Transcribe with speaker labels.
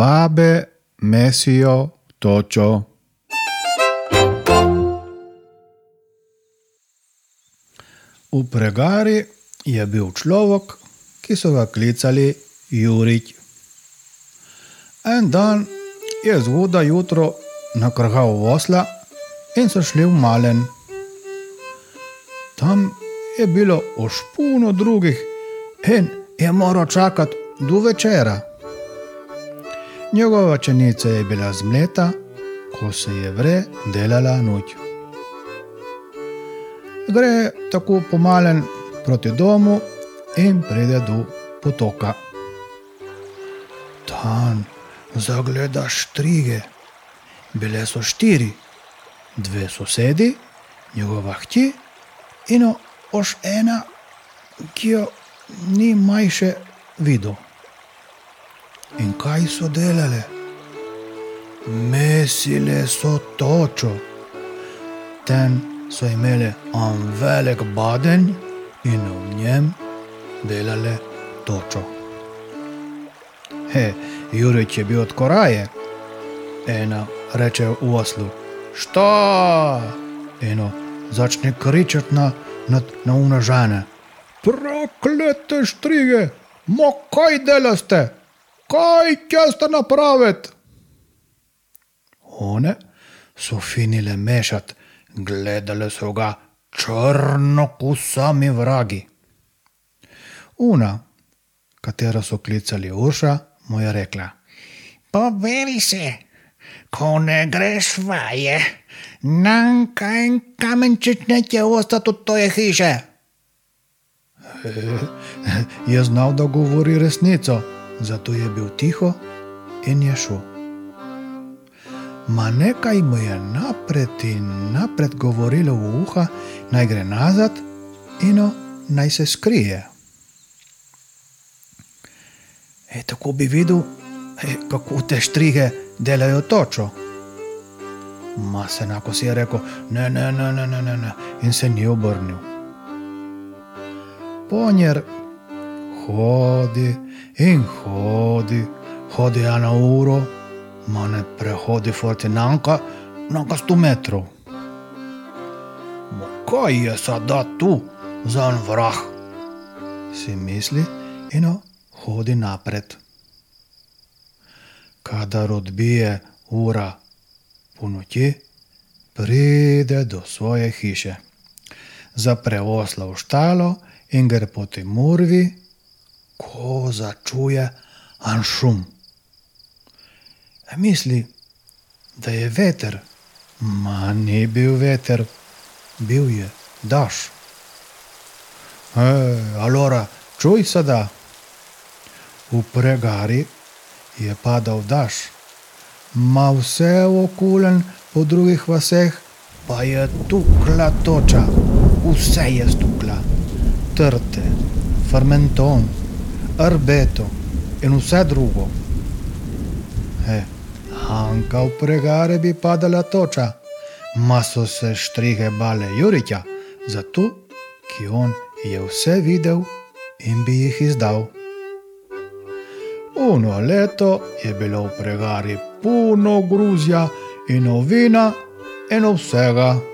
Speaker 1: babe mesijo točo. V pregari je bil človek, ki so ga klicali Jurič. En dan je zgodaj jutro nakrhal osla in so šli v malen. Tam je bilo ošpuno drugih in je moral čakati do večera. Njegova čenica je bila zmleta, ko se je vre delala noč. Gre tako pomalen proti domu in pride do potoka. Tam zagledaš štrige, bile so štiri, dve sosedi, njegova hči in oš ena, ki jo ni majše videl. In kaj so delale? Mesile so točo. Ten so imeli on velik baden in v njem delale točo. He, Jurič je bil od koraje. Ena reče v oslu: Šta? Eno začne kričati na, na, na unažane. Proklete štrige, mo kaj delaste? Kaj ćete napraviti? One so finile mešati, gledale so ga črno kusami vragi. Una, katero so klicali Urša, mu je rekla:
Speaker 2: Poveri se, ko ne greš vaje, nam kaj kamenčič neće ostati od toje hiše.
Speaker 1: Je znal, da govori resnico, zato je bil tiho in je šel. Ma nekaj mu je napred in napred govorilo v uha, naj gre nazad in naj se skrije. E, tako bi videl, e, kako te štrige delajo točo. Ma se enako si je rekel, ne, ne, ne, ne, ne, ne, ne, in se ni obrnil. Ponjer hodi in hodi, hodi ena uro, ma ne prehodi forti nanka, nanka sto metrov. Ma kaj je sada tu za en vrah? Si misli in hodi napred. Kadar odbije ura po noči, pride do svoje hiše, zapre osla v štalo in gre proti murvi, ko začuje en šum. Misli, da je veter, ma ni bil veter, bil je daš. Alora, čuj se da. V pregari je padal daš, ma vse okulen po drugih vaseh pa je tukla toča, vse je stukla, trte, fermenton, arbeto in vse drugo. He, Hanka v pregare bi padala toča, ma so se štrige bale Juriča, zato, ki on je vse videl in bi jih izdal. Uno leto je bilo v pregari puno gruzja in ovina in vsega.